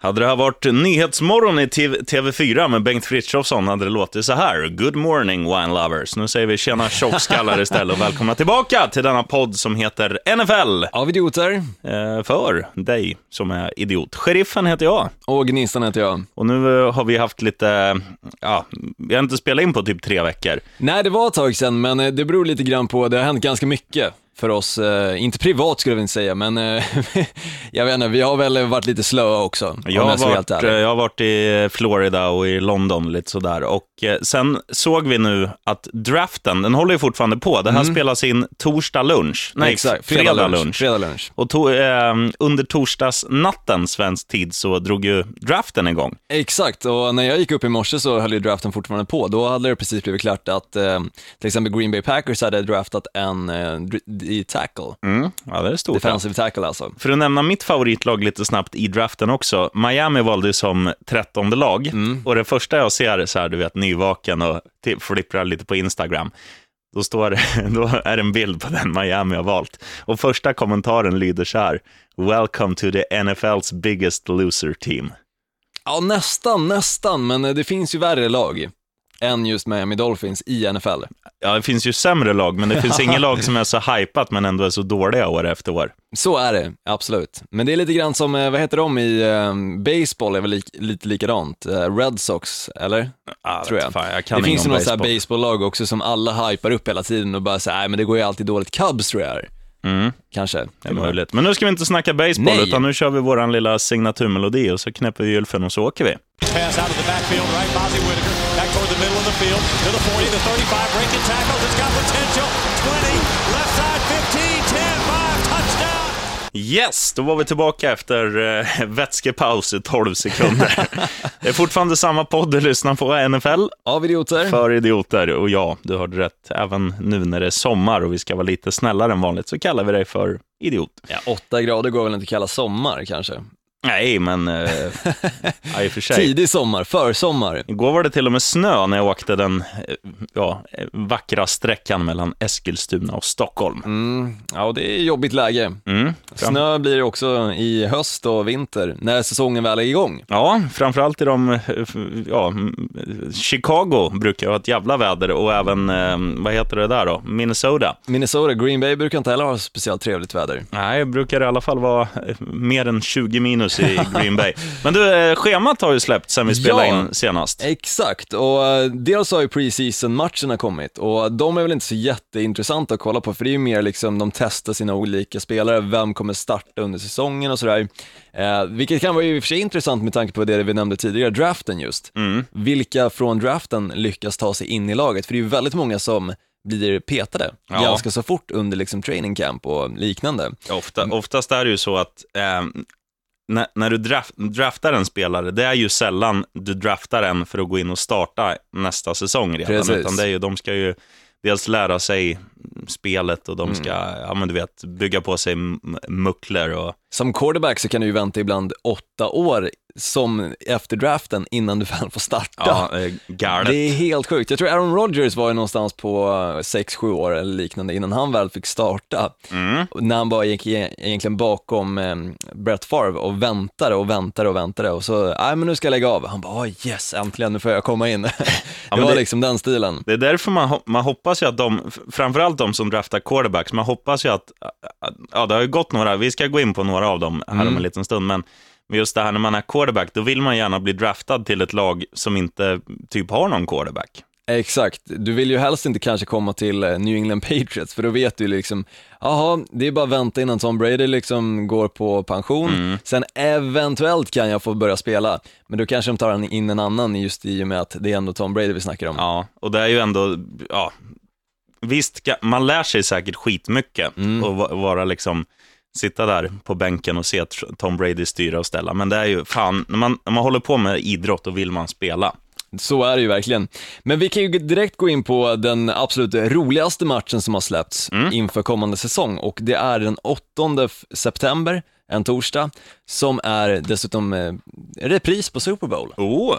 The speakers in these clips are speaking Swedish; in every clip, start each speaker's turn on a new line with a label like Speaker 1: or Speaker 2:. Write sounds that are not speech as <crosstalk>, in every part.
Speaker 1: Hade det här varit Nyhetsmorgon i TV4 med Bengt Frithiofsson hade det låtit så här. Good morning wine lovers. Nu säger vi tjena tjockskallar istället och välkomna tillbaka till denna podd som heter NFL.
Speaker 2: Av idioter.
Speaker 1: Eh, för dig som är idiot. Sheriffen heter jag.
Speaker 2: Och Gnistan heter jag.
Speaker 1: Och nu eh, har vi haft lite, ja, vi har inte spelat in på typ tre veckor.
Speaker 2: Nej, det var ett tag sedan, men eh, det beror lite grann på, det har hänt ganska mycket för oss, eh, inte privat skulle jag inte säga, men eh, <laughs> jag vet inte, vi har väl varit lite slöa också.
Speaker 1: Jag har, varit, eh, jag har varit i Florida och i London lite sådär. Och sen såg vi nu att draften, den håller ju fortfarande på. Det här mm. spelas in torsdag lunch. Nej,
Speaker 2: Exakt. Fredag, fredag lunch. Fredag lunch.
Speaker 1: Och to, eh, under torsdagsnatten svensk tid så drog ju draften igång.
Speaker 2: Exakt, och när jag gick upp i morse så höll ju draften fortfarande på. Då hade det precis blivit klart att eh, till exempel Green Bay Packers hade draftat en eh, i tackle.
Speaker 1: Mm. Ja, det är stort.
Speaker 2: Defensive tackle alltså.
Speaker 1: För att nämna mitt favoritlag lite snabbt i draften också. Miami valde som trettonde lag mm. och det första jag ser är så här, du vet, nyvaken och flipprar lite på Instagram. Då, står, <laughs> då är det en bild på den Miami har valt. Och första kommentaren lyder så här. Welcome to the NFL's biggest loser team.
Speaker 2: Ja, nästan, nästan, men det finns ju värre lag än just Miami Dolphins i NFL.
Speaker 1: Ja, det finns ju sämre lag, men det finns inget lag som är så hypat men ändå är så dåliga år efter år.
Speaker 2: Så är det, absolut. Men det är lite grann som, eh, vad heter de i um, baseball, är väl li lite likadant. Uh, Red Sox, eller?
Speaker 1: Ah, Tror jag. Fan, jag
Speaker 2: det finns ju något baseball. baseballlag också som alla hypar upp hela tiden och bara säger, nej men det går ju alltid dåligt. Cubs tror jag är.
Speaker 1: Mm.
Speaker 2: Kanske.
Speaker 1: Det är möjligt. Men nu ska vi inte snacka baseball, Nej. utan nu kör vi vår lilla signaturmelodi och så knäpper vi gylfen och så åker vi. Pass out of the backfield, right, Bozzy Whitaker, the middle of the field, to the 40, the 35, breaking tackles, it's got potential, 20, left side, 15, 10, 5, touchdown! Yes, då var vi tillbaka efter eh, vätskepaus i 12 sekunder. <laughs> det är fortfarande samma podd du lyssnar på, NFL.
Speaker 2: Av idioter.
Speaker 1: För idioter. Och ja, du hörde rätt. Även nu när det är sommar och vi ska vara lite snällare än vanligt så kallar vi dig för idiot.
Speaker 2: Ja, åtta grader går väl inte att kalla sommar kanske?
Speaker 1: Nej, men eh, ja, i och för sig. <laughs>
Speaker 2: Tidig sommar, försommar.
Speaker 1: Igår var det till och med snö när jag åkte den eh, ja, vackra sträckan mellan Eskilstuna och Stockholm.
Speaker 2: Mm, ja, det är jobbigt läge. Mm, snö blir det också i höst och vinter, när säsongen väl är igång.
Speaker 1: Ja, framförallt i de, ja, Chicago brukar ha ett jävla väder och även, eh, vad heter det där då, Minnesota.
Speaker 2: Minnesota, Green Bay brukar inte heller ha speciellt trevligt väder.
Speaker 1: Nej, det brukar i alla fall vara mer än 20 minus i Green Bay. Men du, eh, schemat har ju släppt sen vi spelade ja, in senast.
Speaker 2: Exakt, och uh, dels har ju preseason-matcherna kommit och de är väl inte så jätteintressanta att kolla på, för det är ju mer liksom, de testar sina olika spelare, vem kommer starta under säsongen och sådär. Uh, vilket kan vara i och för sig intressant med tanke på det vi nämnde tidigare, draften just. Mm. Vilka från draften lyckas ta sig in i laget? För det är ju väldigt många som blir petade ja. ganska så fort under liksom training camp och liknande.
Speaker 1: Ofta, oftast är det ju så att eh, när, när du draft, draftar en spelare, det är ju sällan du draftar en för att gå in och starta nästa säsong redan. Precis. Utan det är ju, de ska ju dels lära sig spelet och de ska, mm. ja men du vet, bygga på sig muckler och...
Speaker 2: Som quarterback så kan du ju vänta ibland åtta år som efter draften innan du väl får starta.
Speaker 1: Ja, galet.
Speaker 2: Det är helt sjukt. Jag tror Aaron Rodgers var ju någonstans på 6-7 år eller liknande innan han väl fick starta. Mm. När han bara gick egentligen bakom eh, Brett Favre och väntade och väntade och väntade och så, nej men nu ska jag lägga av. Han bara, oh, yes, äntligen, nu får jag komma in. <laughs> det ja, var det, liksom den stilen.
Speaker 1: Det är därför man, man hoppas ju att de, framförallt de som draftar quarterbacks, man hoppas ju att, ja det har ju gått några, vi ska gå in på några av dem här mm. om en liten stund, men men just det här när man är quarterback, då vill man gärna bli draftad till ett lag som inte typ har någon quarterback.
Speaker 2: Exakt, du vill ju helst inte kanske komma till eh, New England Patriots, för då vet du liksom, jaha, det är bara att vänta innan Tom Brady liksom går på pension, mm. sen eventuellt kan jag få börja spela, men då kanske de tar in en annan just i och med att det är ändå Tom Brady vi snackar om.
Speaker 1: Ja, och det är ju ändå, ja, visst, man lär sig säkert skitmycket mm. och vara liksom sitta där på bänken och se Tom Brady styra och ställa. Men det är ju, fan, när man, när man håller på med idrott, då vill man spela.
Speaker 2: Så är det ju verkligen. Men vi kan ju direkt gå in på den absolut roligaste matchen som har släppts mm. inför kommande säsong och det är den 8 september, en torsdag, som är dessutom eh, repris på Super Bowl.
Speaker 1: Oh.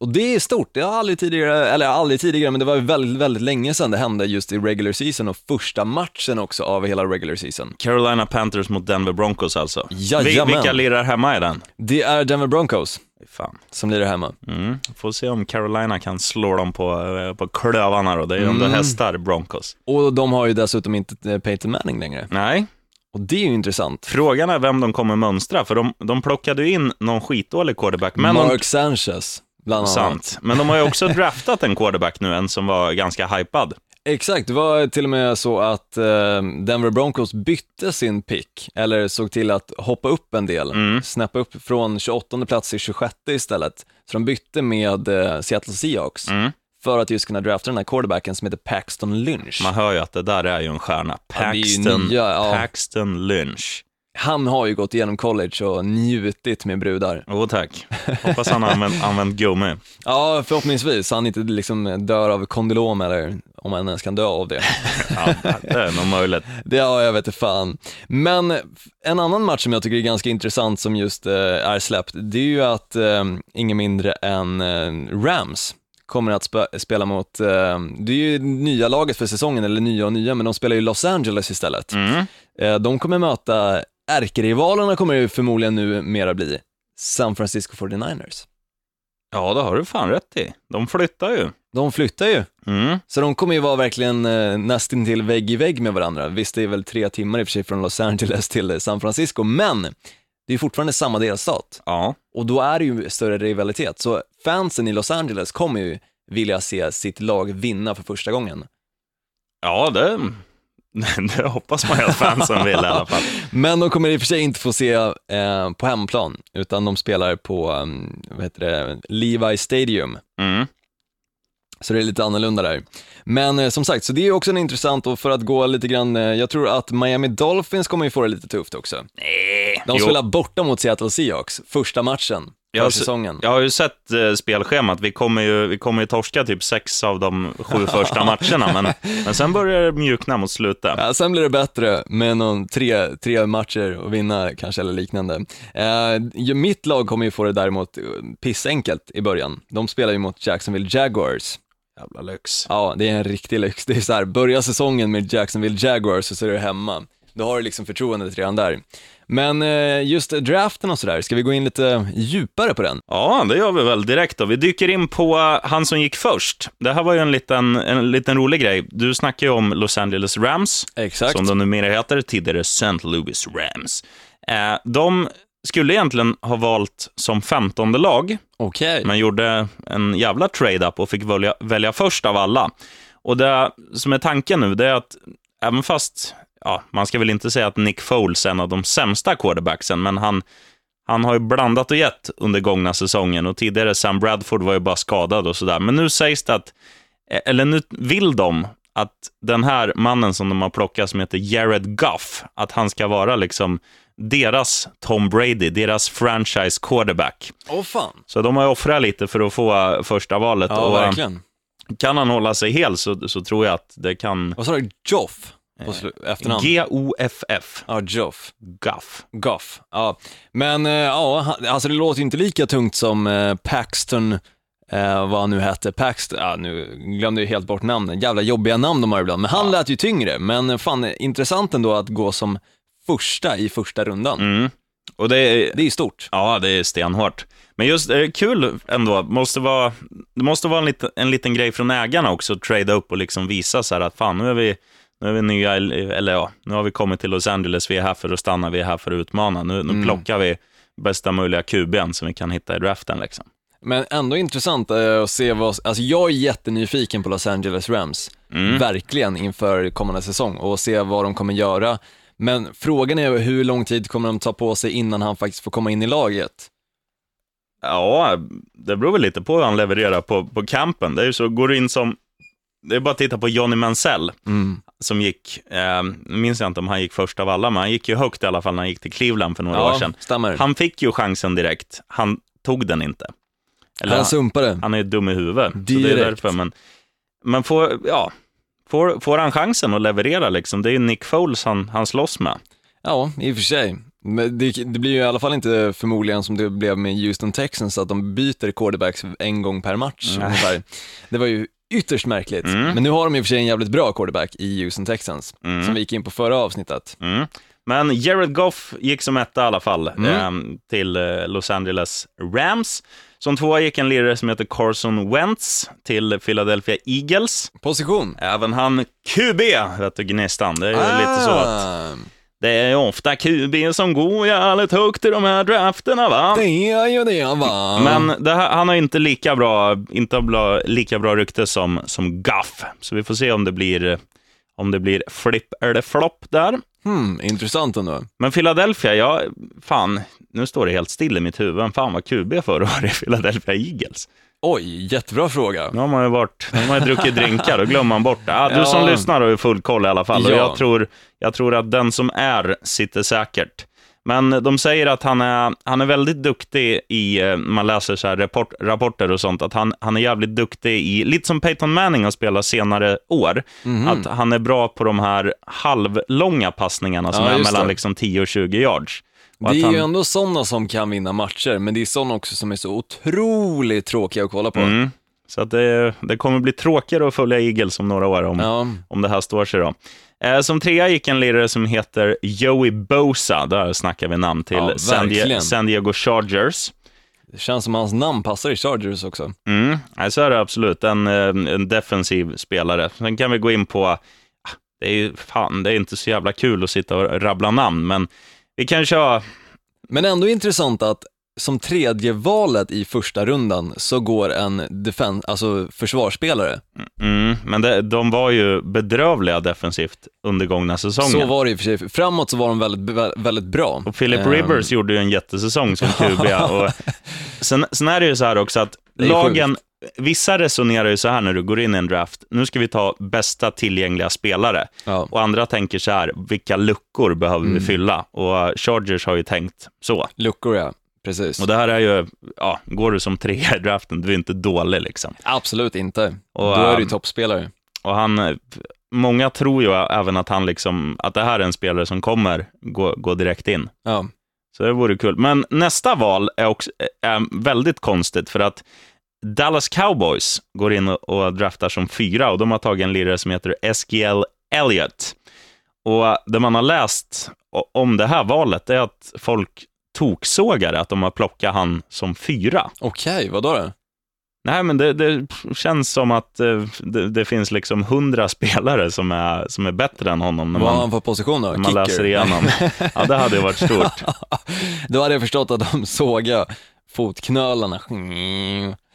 Speaker 2: Och det är stort. Det har aldrig tidigare, eller aldrig tidigare, men det var väldigt, väldigt länge sedan det hände just i regular season och första matchen också av hela regular season.
Speaker 1: Carolina Panthers mot Denver Broncos alltså.
Speaker 2: Jajamän.
Speaker 1: Vilka lirar hemma i den?
Speaker 2: Det är Denver Broncos
Speaker 1: Fan.
Speaker 2: som lirar hemma.
Speaker 1: Mm. Får se om Carolina kan slå dem på, eh, på klövarna då. Det är ju
Speaker 2: Mm.
Speaker 1: hästar, Broncos.
Speaker 2: Och de har ju dessutom inte eh, Peyton Manning längre.
Speaker 1: Nej,
Speaker 2: Och det är ju intressant.
Speaker 1: frågan är vem de kommer mönstra, för de, de plockade ju in någon skitdålig quarterback. Men de,
Speaker 2: Mark Sanchez, bland annat.
Speaker 1: sant. Men de har ju också draftat en quarterback nu, en som var ganska hypad.
Speaker 2: Exakt, det var till och med så att eh, Denver Broncos bytte sin pick, eller såg till att hoppa upp en del,
Speaker 1: Mm.
Speaker 2: snappa upp från 28 plats till 26 istället. Så de bytte med eh, Seattle Seahawks
Speaker 1: Mm.
Speaker 2: för att just kunna drafta den här quarterbacken som heter Paxton Lynch.
Speaker 1: Man hör ju att det där är ju en stjärna.
Speaker 2: Ja,
Speaker 1: Paxton,
Speaker 2: nya, ja.
Speaker 1: Paxton Lynch.
Speaker 2: Han har ju gått igenom college och njutit med brudar.
Speaker 1: Jo tack. Hoppas han har använt, <laughs> använt gummi.
Speaker 2: Ja, förhoppningsvis, han inte liksom dör av kondylom eller om han ens kan dö av det. <laughs>
Speaker 1: Ja, det är nog möjligt. <laughs>
Speaker 2: Det, ja, jag vet inte fan. Men en annan match som jag tycker är ganska intressant som just eh, är släppt, det är ju att eh, ingen mindre än eh, Rams kommer att spe- spela mot, eh, det är ju nya laget för säsongen, eller nya och nya, men de spelar ju Los Angeles istället.
Speaker 1: Mm.
Speaker 2: Eh, de kommer möta, ärkerivalerna kommer ju förmodligen nu mera bli, San Francisco 49ers.
Speaker 1: Ja, det har du fan rätt i. De flyttar ju.
Speaker 2: De flyttar ju,
Speaker 1: Mm.
Speaker 2: så de kommer ju vara verkligen eh, nästintill vägg i vägg med varandra. Visst, det är väl tre timmar i och för sig från Los Angeles till San Francisco, men det är fortfarande samma delstat.
Speaker 1: Ja,
Speaker 2: Och då är det ju större rivalitet. Så fansen i Los Angeles kommer ju vilja se sitt lag vinna för första gången.
Speaker 1: ja det, <laughs> det hoppas man ju att fansen vill i alla fall. <laughs>
Speaker 2: Men de kommer i och för sig inte få se eh, på hemplan, utan de spelar på, um, vad heter det, Levi Stadium.
Speaker 1: Mm.
Speaker 2: Så det är lite annorlunda där. Men eh, som sagt, så det är också en intressant, och för att gå lite grann, eh, jag tror att Miami Dolphins kommer ju få det lite tufft också.
Speaker 1: Nej.
Speaker 2: De spelar borta mot Seattle Seahawks, första matchen
Speaker 1: Jag har. Jag har ju sett eh, spelschemat. Vi kommer ju, vi kommer ju torska typ sex av de sju <laughs> första matcherna, men, men sen börjar det mjukna mot slutet.
Speaker 2: Ja, sen blir det bättre med någon tre, tre matcher och vinna kanske eller liknande. Eh, mitt lag kommer ju få det däremot eh, pissenkelt i början. De spelar ju mot Jacksonville Jaguars.
Speaker 1: Jävla lyx.
Speaker 2: Ja, det är en riktig lyx. Det är så här, börja säsongen med Jacksonville Jaguars och så är du hemma. Då har du liksom förtroendet redan där. Men eh, just draften och sådär, ska vi gå in lite djupare på den?
Speaker 1: Ja, det gör vi väl direkt då. Vi dyker in på eh, han som gick först. Det här var ju en liten, en liten rolig grej. Du snackar ju om Los Angeles Rams,
Speaker 2: Exakt.
Speaker 1: som de numera heter, tidigare St. Louis Rams. Eh, de skulle egentligen ha valt som femtonde lag,
Speaker 2: Okej.
Speaker 1: men gjorde en jävla trade-up och fick välja, välja först av alla. Och det som är tanken nu, det är att även fast, ja, man ska väl inte säga att Nick Foles är en av de sämsta quarterbacksen, men han, han har ju blandat och gett under gångna säsongen och tidigare Sam Bradford var ju bara skadad och sådär. Men nu sägs det att, eller nu vill de att den här mannen som de har plockat som heter Jared Goff, att han ska vara liksom deras Tom Brady, deras franchise quarterback.
Speaker 2: Åh fan.
Speaker 1: Så de har offrat lite för att få äh, första valet.
Speaker 2: Ja,
Speaker 1: och, äh,
Speaker 2: verkligen.
Speaker 1: kan han hålla sig hel så, så tror jag att det kan...
Speaker 2: Vad sa du? Joff? På slu- efternamn?
Speaker 1: G-O-F-F.
Speaker 2: Ja, Joff.
Speaker 1: Guff.
Speaker 2: Goff, ja. Men eh, ja, alltså det låter ju inte lika tungt som eh, Paxton, eh, vad han nu hette, Paxton, ja nu glömde jag helt bort namnet, jävla jobbiga namn de har ibland, men han lät ju tyngre, men fan intressant ändå att gå som första i första rundan.
Speaker 1: Mm. Och det är,
Speaker 2: Det är stort.
Speaker 1: ja, det är stenhårt. Men just det är kul ändå. Måste vara, det måste vara en liten, en liten grej från ägarna också, att trada upp och liksom visa så här att fan, nu är vi, nu är vi nya, eller ja, nu har vi kommit till Los Angeles, vi är här för att stanna, vi är här för att utmana. Nu, nu plockar vi bästa möjliga QB'n som vi kan hitta i draften. Liksom.
Speaker 2: Men ändå intressant eh, att se vad, alltså jag är jättenyfiken på Los Angeles Rams, verkligen inför kommande säsong och se vad de kommer göra. Men frågan är hur lång tid kommer de ta på sig innan han faktiskt får komma in i laget?
Speaker 1: Ja, det beror väl lite på hur han levererar på, på campen. Det är ju så, går du in som, det är bara att titta på Johnny Mansell, som gick, eh, minns jag inte om han gick först av alla, men han gick ju högt i alla fall när han gick till Cleveland för några år sedan.
Speaker 2: stämmer.
Speaker 1: Han fick ju chansen direkt, han tog den inte. Eller,
Speaker 2: han sumpade.
Speaker 1: han är ju dum i huvudet, så det är
Speaker 2: Direkt.
Speaker 1: därför. Men, men får, ja, får, får han chansen att leverera, liksom, det är ju Nick Foles han, han slåss med.
Speaker 2: Ja, i och för sig. Men det, det, blir ju i alla fall inte förmodligen som det blev med Houston Texans, att de byter quarterbacks en gång per match mm. Det var ju ytterst märkligt. Mm. Men nu har de i och för sig en jävligt bra quarterback i Houston Texans, mm. som vi gick in på förra avsnittet.
Speaker 1: Mm. Men Jared Goff gick som etta i alla fall eh, till eh, Los Angeles Rams. Som tvåa gick en lirare som heter Carson Wentz till Philadelphia Eagles.
Speaker 2: Position?
Speaker 1: Även han QB, vet du, Gnistan. Det är ah. lite så att det är ofta QB som går jävligt högt i de här drafterna, va?
Speaker 2: Det är ju det, va?
Speaker 1: Men det här, han har inte lika bra, inte bra, lika bra rykte som, som Guff. Så vi får se om det blir, om det blir flipp eller flopp där.
Speaker 2: Hmm, intressant ändå.
Speaker 1: Men Philadelphia, ja, fan, nu står det helt still i mitt huvud. Fan var QB förra året i Philadelphia Eagles?
Speaker 2: Oj, jättebra fråga.
Speaker 1: Nu har man ju varit, nu har man druckit drinkar, då glömmer man bort det. Ah, du ja. som lyssnar har ju full koll i alla fall. Ja. Och jag, tror, jag tror att den som är sitter säkert. Men de säger att han är, han är väldigt duktig i, eh, man läser så rapport, rapporter och sånt, att han, han är jävligt duktig i, lite som Peyton Manning har spelat senare år, mm -hmm. att han är bra på de här halvlånga passningarna som ja, är mellan liksom 10 och 20 yards.
Speaker 2: Det är han... ju ändå sådana som kan vinna matcher, men det är sådana också som är så otroligt tråkiga att kolla på. Mm.
Speaker 1: Så att det, det kommer bli tråkigare att följa Eagles om några år, om, ja. om det här står sig. Då. Eh, som trea gick en lirare som heter Joey Bosa, där snackar vi namn till ja, San, Diego, San, Diego Chargers.
Speaker 2: Det känns som hans namn passar i Chargers också.
Speaker 1: Mm, så är det absolut. En, eh, en defensiv spelare. Sen kan vi gå in på, ah, det är ju fan, det är inte så jävla kul att sitta och rabbla namn, men vi kan köra...
Speaker 2: Men ändå intressant att som tredje valet i första rundan så går en defen alltså försvarsspelare.
Speaker 1: Mm, men det, de var ju bedrövliga defensivt under gångna säsongen.
Speaker 2: Så var det i och för sig. Framåt så var de väldigt, väldigt bra.
Speaker 1: Och Philip um... Rivers gjorde ju en jättesäsong som <laughs> QB. och sen, sen är det ju så här också att lagen. Vissa resonerar ju så här när du går in i en draft, nu ska vi ta bästa tillgängliga spelare. Ja. Och andra tänker så här, vilka luckor behöver mm. vi fylla? Och Chargers har ju tänkt så.
Speaker 2: Luckor ja, precis.
Speaker 1: Och det här är ju, ja, går du som trea i draften, du är inte dålig liksom.
Speaker 2: Absolut inte. Och, Då är du ju toppspelare.
Speaker 1: Och han, många tror ju även att han liksom, att det här är en spelare som kommer gå, gå direkt in. Ja. Så det vore kul. Men nästa val är, också, är väldigt konstigt, för att Dallas Cowboys går in och draftar som fyra och de har tagit en lirare som heter SGL Elliott. Och det man har läst om det här valet är att folk toksågar att de har plockat han som fyra.
Speaker 2: Okej, okay, vad då?
Speaker 1: Nej, men det, det, känns som att eh, det, det, finns liksom hundra spelare som är, som är bättre än honom.
Speaker 2: När Vad har han för position då?
Speaker 1: När man Kicker? läser igenom. <laughs> Ja, det hade ju varit stort. <laughs>
Speaker 2: då hade jag förstått att de sågar fotknölarna.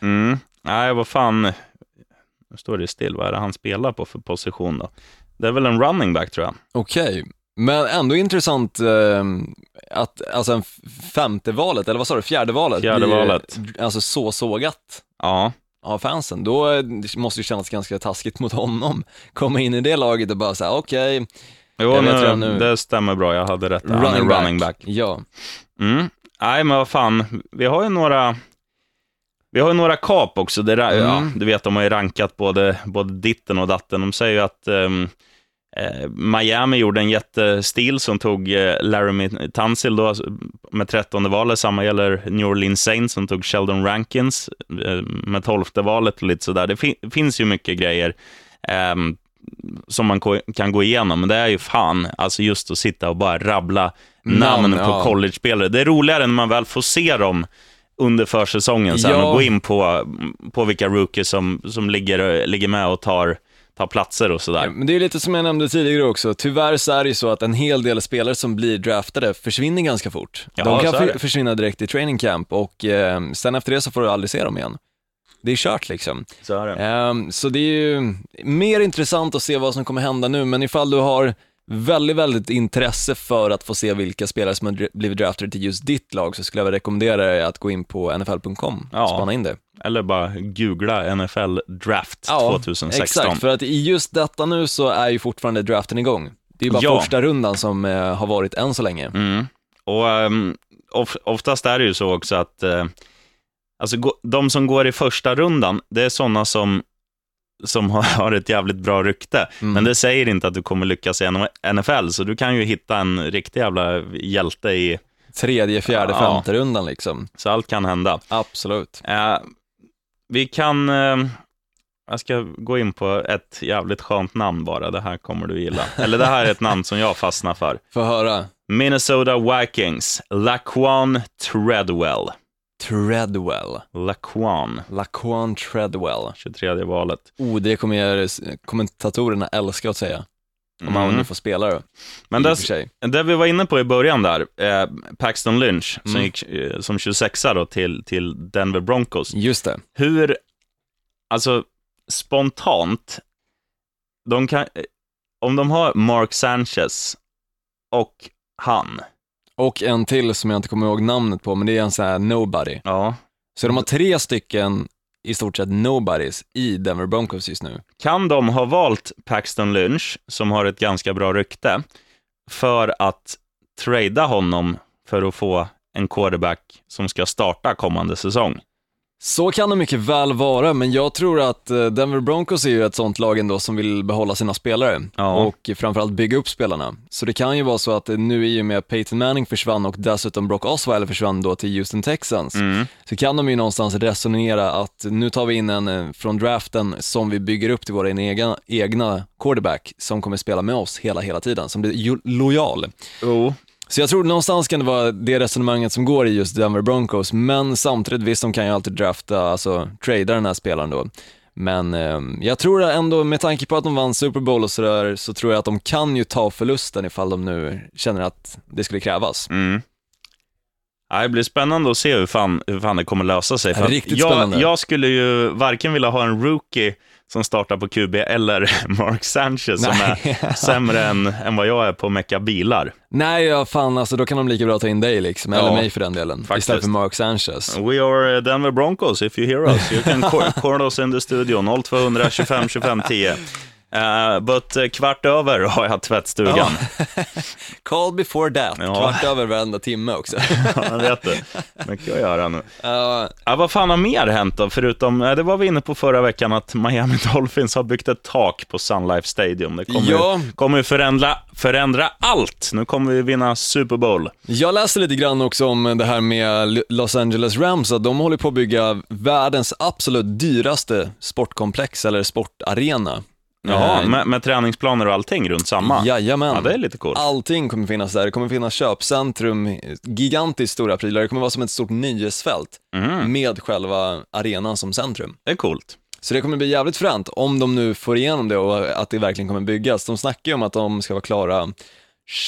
Speaker 1: Mm. Nej, vad fan. Nu står det still. Vad är det han spelar på för position då? Det är väl en running back tror jag.
Speaker 2: Okej, okay. Men ändå intressant eh, att alltså en femte valet, eller vad sa du, fjärde valet,
Speaker 1: fjärde blir, valet.
Speaker 2: alltså så sågat
Speaker 1: ja.
Speaker 2: av fansen. Då eh, måste det kännas ganska taskigt mot honom. Komma in i det laget och bara säga okej, okay,
Speaker 1: Jo, nu, nu. det stämmer bra. Jag hade rätt. Running Han back. running back.
Speaker 2: Ja.
Speaker 1: Mm. Nej, men vad fan. Vi har ju några vi har ju några kap också. Det, mm. ja, du vet, de har ju rankat både, både ditten och datten. De säger ju att um, Miami gjorde en jättestil som tog eh, Laramie Tunsil då, med trettonde valet. Samma gäller New Orleans Saints som tog Sheldon Rankins eh, med tolfte valet och lite sådär. Det fin finns ju mycket grejer. Um, som man kan gå igenom, men det är ju fan, alltså just att sitta och bara rabbla namn, namn på ja. college-spelare. Det är roligare när man väl får se dem under försäsongen sen ja. och gå in på, på vilka rookies som, som ligger, ligger med och tar, tar platser och sådär. Ja,
Speaker 2: men det är lite som jag nämnde tidigare också, tyvärr så är det ju så att en hel del spelare som blir draftade försvinner ganska fort. Ja, De kan för, försvinna direkt i training camp och eh, sen efter det så får du aldrig se dem igen. Det är kört liksom.
Speaker 1: Så är det.
Speaker 2: Um, så det är ju mer intressant att se vad som kommer hända nu, men ifall du har väldigt, väldigt intresse för att få se vilka spelare som har blivit draftade till just ditt lag så skulle jag rekommendera dig att gå in på nfl.com och ja. spana in det.
Speaker 1: Eller bara googla NFL Draft ja, 2016.
Speaker 2: Exakt, för att i just detta nu så är ju fortfarande draften igång. Det är ju bara ja. första rundan som eh, har varit än så länge.
Speaker 1: Mm. Och um, of, oftast är det ju så också att uh, alltså, de som går i första rundan, det är sådana som som <laughs> har ett jävligt bra rykte. Mm. Men det säger inte att du kommer lyckas i NFL, så du kan ju hitta en riktig jävla hjälte i
Speaker 2: tredje, fjärde, ja, femte rundan liksom.
Speaker 1: Så allt kan hända.
Speaker 2: Absolut.
Speaker 1: Eh, vi kan, eh, jag ska gå in på ett jävligt skönt namn bara, det här kommer du gilla. <laughs> Eller det här är ett namn som jag fastnar för.
Speaker 2: Få höra.
Speaker 1: Minnesota Vikings, Laquan Treadwell.
Speaker 2: Treadwell.
Speaker 1: Laquan.
Speaker 2: Laquan Treadwell.
Speaker 1: 23 valet.
Speaker 2: Oh, det kommer kommentatorerna älska att säga. Om mm. han nu får spela då.
Speaker 1: Men det, det vi var inne på i början där, eh, Paxton Lynch, mm. som gick eh, som 26 då till, till Denver Broncos.
Speaker 2: Just det.
Speaker 1: Hur, alltså spontant, de kan, eh, om de har Mark Sanchez och han.
Speaker 2: Och en till som jag inte kommer ihåg namnet på, men det är en sån här nobody.
Speaker 1: Ja.
Speaker 2: Så de har tre stycken i stort sett nobodies i Denver Broncos just nu.
Speaker 1: Kan de ha valt Paxton Lynch, som har ett ganska bra rykte, för att trada honom för att få en quarterback som ska starta kommande säsong?
Speaker 2: Så kan det mycket väl vara, men jag tror att eh, Denver Broncos är ju ett sånt lag ändå som vill behålla sina spelare ja. och framförallt bygga upp spelarna. Så det kan ju vara så att nu i och med att Peyton Manning försvann och dessutom Brock Osweiler försvann då till Houston Texans, mm. så kan de ju någonstans resonera att nu tar vi in en eh, från draften som vi bygger upp till våra egna, egna quarterback som kommer spela med oss hela, hela tiden, som blir lojal.
Speaker 1: Oh.
Speaker 2: Så jag tror någonstans kan det vara det resonemanget som går i just Denver Broncos, men samtidigt visst, de kan ju alltid drafta, alltså trada den här spelaren då. Men eh, jag tror ändå, med tanke på att de vann Super Bowl och sådär, så tror jag att de kan ju ta förlusten ifall de nu känner att det skulle krävas.
Speaker 1: Mm. Ja, det blir spännande att se hur fan, hur fan det kommer lösa sig.
Speaker 2: För Riktigt
Speaker 1: jag,
Speaker 2: spännande.
Speaker 1: Jag skulle ju varken vilja ha en rookie som startar på QB eller <laughs> Mark Sanchez som är <laughs> sämre än, än vad jag är på att mecka bilar.
Speaker 2: Nej, ja, fan alltså då kan de lika bra ta in dig liksom, eller mig för den delen, faktiskt. istället för Mark Sanchez.
Speaker 1: We are Denver Broncos, if you hear us. You can call <laughs> us in the studio, 0200 25 25 10. Uh, but uh, kvart över har jag tvättstugan. Ja. <laughs>
Speaker 2: Call before that, ja. kvart över varenda timme också. <laughs>
Speaker 1: ja, vet det. Mycket att göra nu. Uh, ja, vad fan har mer hänt då? Förutom, det var vi inne på förra veckan, att Miami <laughs> Dolphins har byggt ett tak på Sun Life Stadium. Det kommer, ja. ju, kommer ju förändra, förändra allt. Nu kommer vi vinna Super Bowl.
Speaker 2: Jag läste lite grann också om det här med Los Angeles Rams, att de håller på att bygga världens absolut dyraste sportkomplex eller sportarena.
Speaker 1: Ja, eh, med, med, träningsplaner och allting runt samma?
Speaker 2: Jajamän.
Speaker 1: Ja, det är lite coolt.
Speaker 2: Allting kommer finnas där. Det kommer finnas köpcentrum, gigantiskt stora prylar. Det kommer vara som ett stort nöjesfält mm. med själva arenan som centrum.
Speaker 1: Det är coolt.
Speaker 2: Så det kommer bli jävligt fränt om de nu får igenom det och att det verkligen kommer byggas. De snackar ju om att de ska vara klara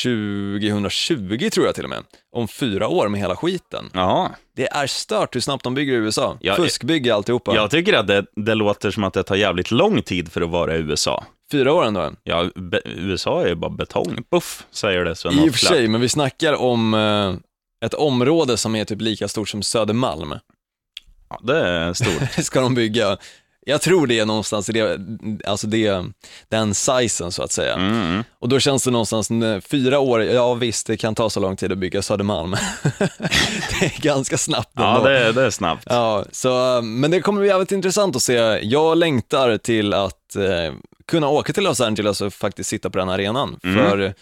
Speaker 2: 2020 tror jag till och med, om fyra år med hela skiten.
Speaker 1: Jaha.
Speaker 2: Det är stört hur snabbt de bygger i USA. Ja, Fuskbygge alltihopa.
Speaker 1: Jag tycker att det, det låter som att det tar jävligt lång tid för att vara i USA.
Speaker 2: Fyra år ändå?
Speaker 1: Ja, be, USA är ju bara betong. Buff, säger det Sven
Speaker 2: I och för sig, men vi snackar om eh, ett område som är typ lika stort som Södermalm.
Speaker 1: Ja, det är stort. <laughs>
Speaker 2: ska de bygga. Jag tror det är någonstans i det, alltså det, den sizen så att säga.
Speaker 1: Mm.
Speaker 2: Och då känns det någonstans, fyra år, ja visst det kan ta så lång tid att bygga Södermalm. <laughs> det är ganska snabbt
Speaker 1: ändå. Ja det, det är snabbt.
Speaker 2: Ja, så, men det kommer bli jävligt intressant att se. Jag längtar till att eh, kunna åka till Los Angeles och faktiskt sitta på den arenan. Mm. För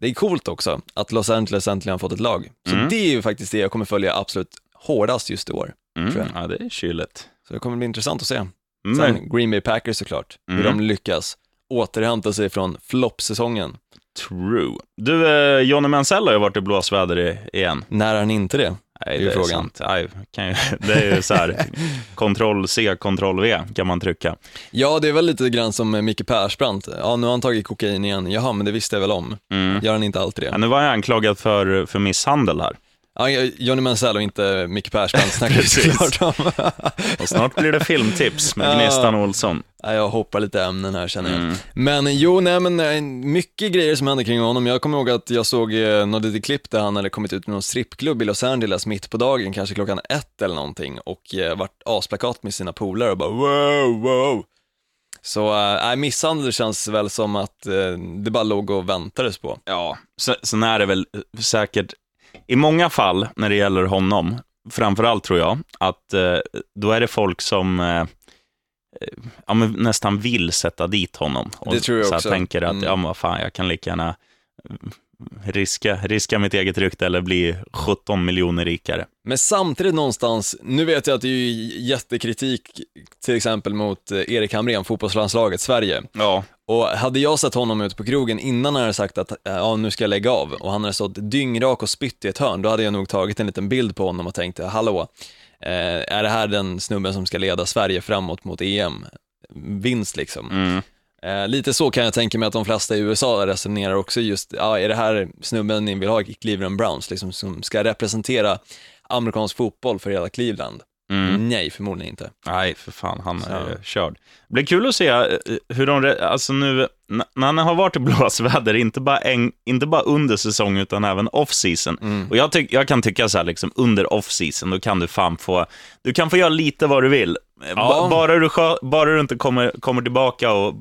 Speaker 2: det är coolt också att Los Angeles äntligen har fått ett lag. Så mm. det är ju faktiskt det jag kommer följa absolut hårdast just i år.
Speaker 1: Mm. Ja, det är kyligt.
Speaker 2: Så det kommer bli intressant att se. Mm. Sen Green Bay Packers såklart, mm. hur de lyckas återhämta sig från floppsäsongen.
Speaker 1: True. Du, eh, Johnny Mansell har ju varit i blåsväder igen.
Speaker 2: När är han inte det?
Speaker 1: Nej, det är, frågan. Sant. Nej, kan ju, <laughs> det är ju så här, kontroll C, kontroll V kan man trycka.
Speaker 2: Ja, det är väl lite grann som Micke Persbrandt. Ja, nu har han tagit kokain igen. Jaha, men det visste jag väl om. Mm. Gör han inte alltid det?
Speaker 1: Ja, nu var han anklagad för, för misshandel här.
Speaker 2: Ja, Johnny Mansell och inte Micke Persbrandt <laughs> snackar vi såklart om. <laughs>
Speaker 1: och snart blir det filmtips med <laughs> Gnistan Olsson.
Speaker 2: Ja, jag hoppar lite ämnen här känner jag. Mm. Men jo, nej men eh, mycket grejer som händer kring honom. Jag kommer ihåg att jag såg eh, något litet klipp där han hade kommit ut med någon strippklubb i Los Angeles mitt på dagen, kanske klockan ett eller någonting och eh, vart asplakat med sina polare och bara wow, wow. Så äh, misshandel känns väl som att äh, det bara låg och väntades på.
Speaker 1: Ja, sen är det väl säkert i många fall när det gäller honom, framförallt tror jag, att eh, då är det folk som, eh, ja, men nästan vill sätta dit honom.
Speaker 2: Och det tror jag
Speaker 1: så
Speaker 2: också.
Speaker 1: tänker att, mm. ja men vad fan, jag kan lika gärna riska, riska mitt eget rykte eller bli 17 miljoner rikare.
Speaker 2: Men samtidigt någonstans, nu vet jag att det är jättekritik till exempel mot eh, Erik Hamrén, fotbollslandslaget Sverige.
Speaker 1: Ja.
Speaker 2: Och hade jag sett honom ute på krogen innan han hade sagt att ja, nu ska jag lägga av och han hade stått dyngrak och spytt i ett hörn, då hade jag nog tagit en liten bild på honom och tänkt, hallå, eh, är det här den snubben som ska leda Sverige framåt mot EM? Vinst liksom.
Speaker 1: Mm.
Speaker 2: Eh, lite så kan jag tänka mig att de flesta i USA resonerar också just, ja, är det här snubben ni vill ha i Cleveland Browns, liksom, som ska representera amerikansk fotboll för hela Cleveland? Mm. Nej, förmodligen inte.
Speaker 1: Nej, för fan, han är så. körd. Det blir kul att se eh, hur de, alltså nu, när han har varit i blåsväder, inte bara, en, inte bara under säsong utan även off-season. Mm. Och jag, tyck, jag kan tycka så här, liksom, under off-season, då kan du fan få, du kan få göra lite vad du vill. Ja. Bara, du, bara du inte kommer, kommer tillbaka och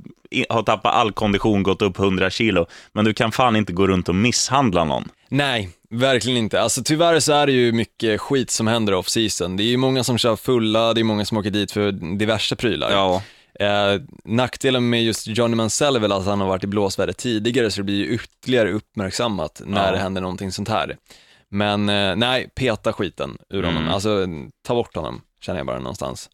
Speaker 1: har tappat all kondition, gått upp 100 kilo, men du kan fan inte gå runt och misshandla någon.
Speaker 2: Nej, verkligen inte. Alltså tyvärr så är det ju mycket skit som händer off season. Det är ju många som kör fulla, det är många som åker dit för diverse prylar.
Speaker 1: Ja.
Speaker 2: Eh, nackdelen med just Johnny Mansell är väl att han har varit i blåsväder tidigare, så det blir ju ytterligare uppmärksammat när ja. det händer någonting sånt här. Men eh, nej, peta skiten ur honom. Mm. Alltså, ta bort honom, känner jag bara någonstans.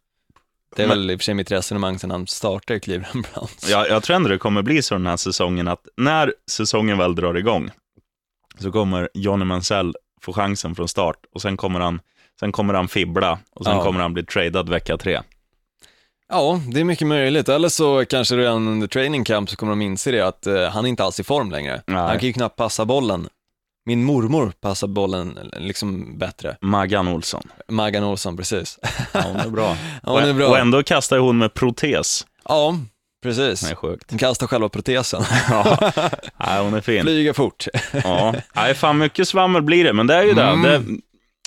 Speaker 2: Det är Men, väl i och för sig mitt resonemang sen han startade Cleveland <laughs> Browns.
Speaker 1: Ja, jag tror ändå det kommer bli så den här säsongen att när säsongen väl drar igång så kommer Johnny Mansell få chansen från start och sen kommer han, sen kommer han fibbla och sen ja. kommer han bli tradad vecka tre.
Speaker 2: Ja, det är mycket möjligt. Eller så kanske redan under training camp så kommer de inse det att uh, han är inte alls i form längre. Nej. Han kan ju knappt passa bollen. Min mormor passar bollen liksom bättre.
Speaker 1: Maggan Olsson.
Speaker 2: Maggan Olsson, precis.
Speaker 1: Ja, hon är bra. <laughs>
Speaker 2: Ja, hon är bra.
Speaker 1: Och ändå kastar hon med protes.
Speaker 2: Ja, precis.
Speaker 1: Det är sjukt.
Speaker 2: Hon kastar själva protesen. <laughs>
Speaker 1: ja, <laughs> Nej, hon är fin.
Speaker 2: Flyger fort.
Speaker 1: ja, Nej, fan mycket svammel blir det, men det är ju mm. det. det.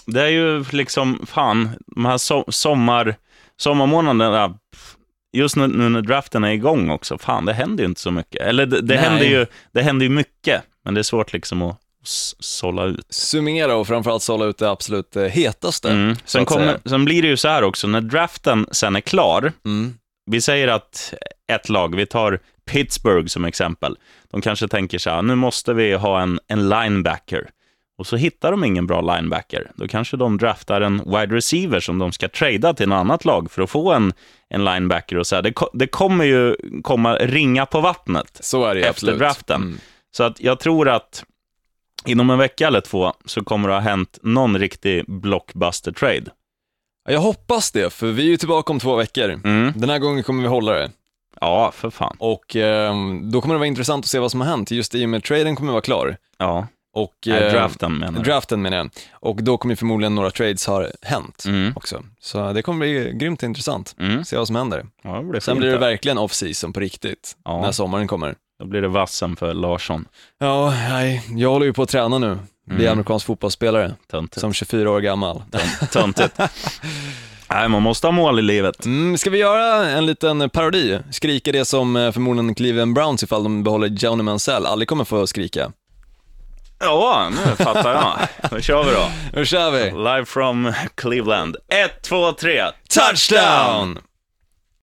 Speaker 1: Det är ju liksom, fan, de här so sommar, sommarmånaderna, just nu, nu, när draften är igång också, fan, det händer ju inte så mycket. Eller det, det händer, ju, det händer ju mycket, men det är svårt liksom att sålla ut.
Speaker 2: Summera och framförallt sålla ut det absolut eh, hetaste.
Speaker 1: Mm. Sen, kommer, sen blir det ju så här också, när draften sen är klar, mm. vi säger att ett lag, vi tar Pittsburgh som exempel, de kanske tänker så här, nu måste vi ha en, en linebacker. Och så hittar de ingen bra linebacker. Då kanske de draftar en wide receiver som de ska trada till ett annat lag för att få en, en linebacker. Och så här. Det, det kommer ju komma ringa på vattnet
Speaker 2: så är det,
Speaker 1: efter
Speaker 2: absolut.
Speaker 1: draften. Mm. Så att jag tror att inom en vecka eller två så kommer det ha hänt någon riktig blockbuster trade.
Speaker 2: Jag hoppas det, för vi är ju tillbaka om två veckor.
Speaker 1: Mm.
Speaker 2: Den här gången kommer vi hålla det.
Speaker 1: Ja, för fan.
Speaker 2: Och eh, då kommer det vara intressant att se vad som har hänt. Just i och med traden kommer vara klar.
Speaker 1: Ja.
Speaker 2: Och,
Speaker 1: eh, draften menar
Speaker 2: jag. Draften menar jag. Och då kommer förmodligen några trades ha hänt mm. också. Så det kommer bli grymt intressant.
Speaker 1: Mm.
Speaker 2: Se vad som händer.
Speaker 1: Ja, det blir
Speaker 2: Sen blir det verkligen off-season på riktigt, ja. när sommaren kommer.
Speaker 1: Då blir det vassen för Larsson.
Speaker 2: Ja, nej, jag håller ju på att träna nu. Bli mm. amerikansk fotbollsspelare.
Speaker 1: Töntigt.
Speaker 2: Som 24 år gammal.
Speaker 1: Töntigt. <laughs> Nej, man måste ha mål i livet.
Speaker 2: Mm, ska vi göra en liten parodi? Skrika det som eh, förmodligen Cleveland Browns ifall de behåller Johnny Mansell aldrig kommer få skrika.
Speaker 1: Ja, nu fattar jag. Då kör vi då.
Speaker 2: Nu kör vi.
Speaker 1: Live from Cleveland. Ett, två, tre.
Speaker 2: Touchdown!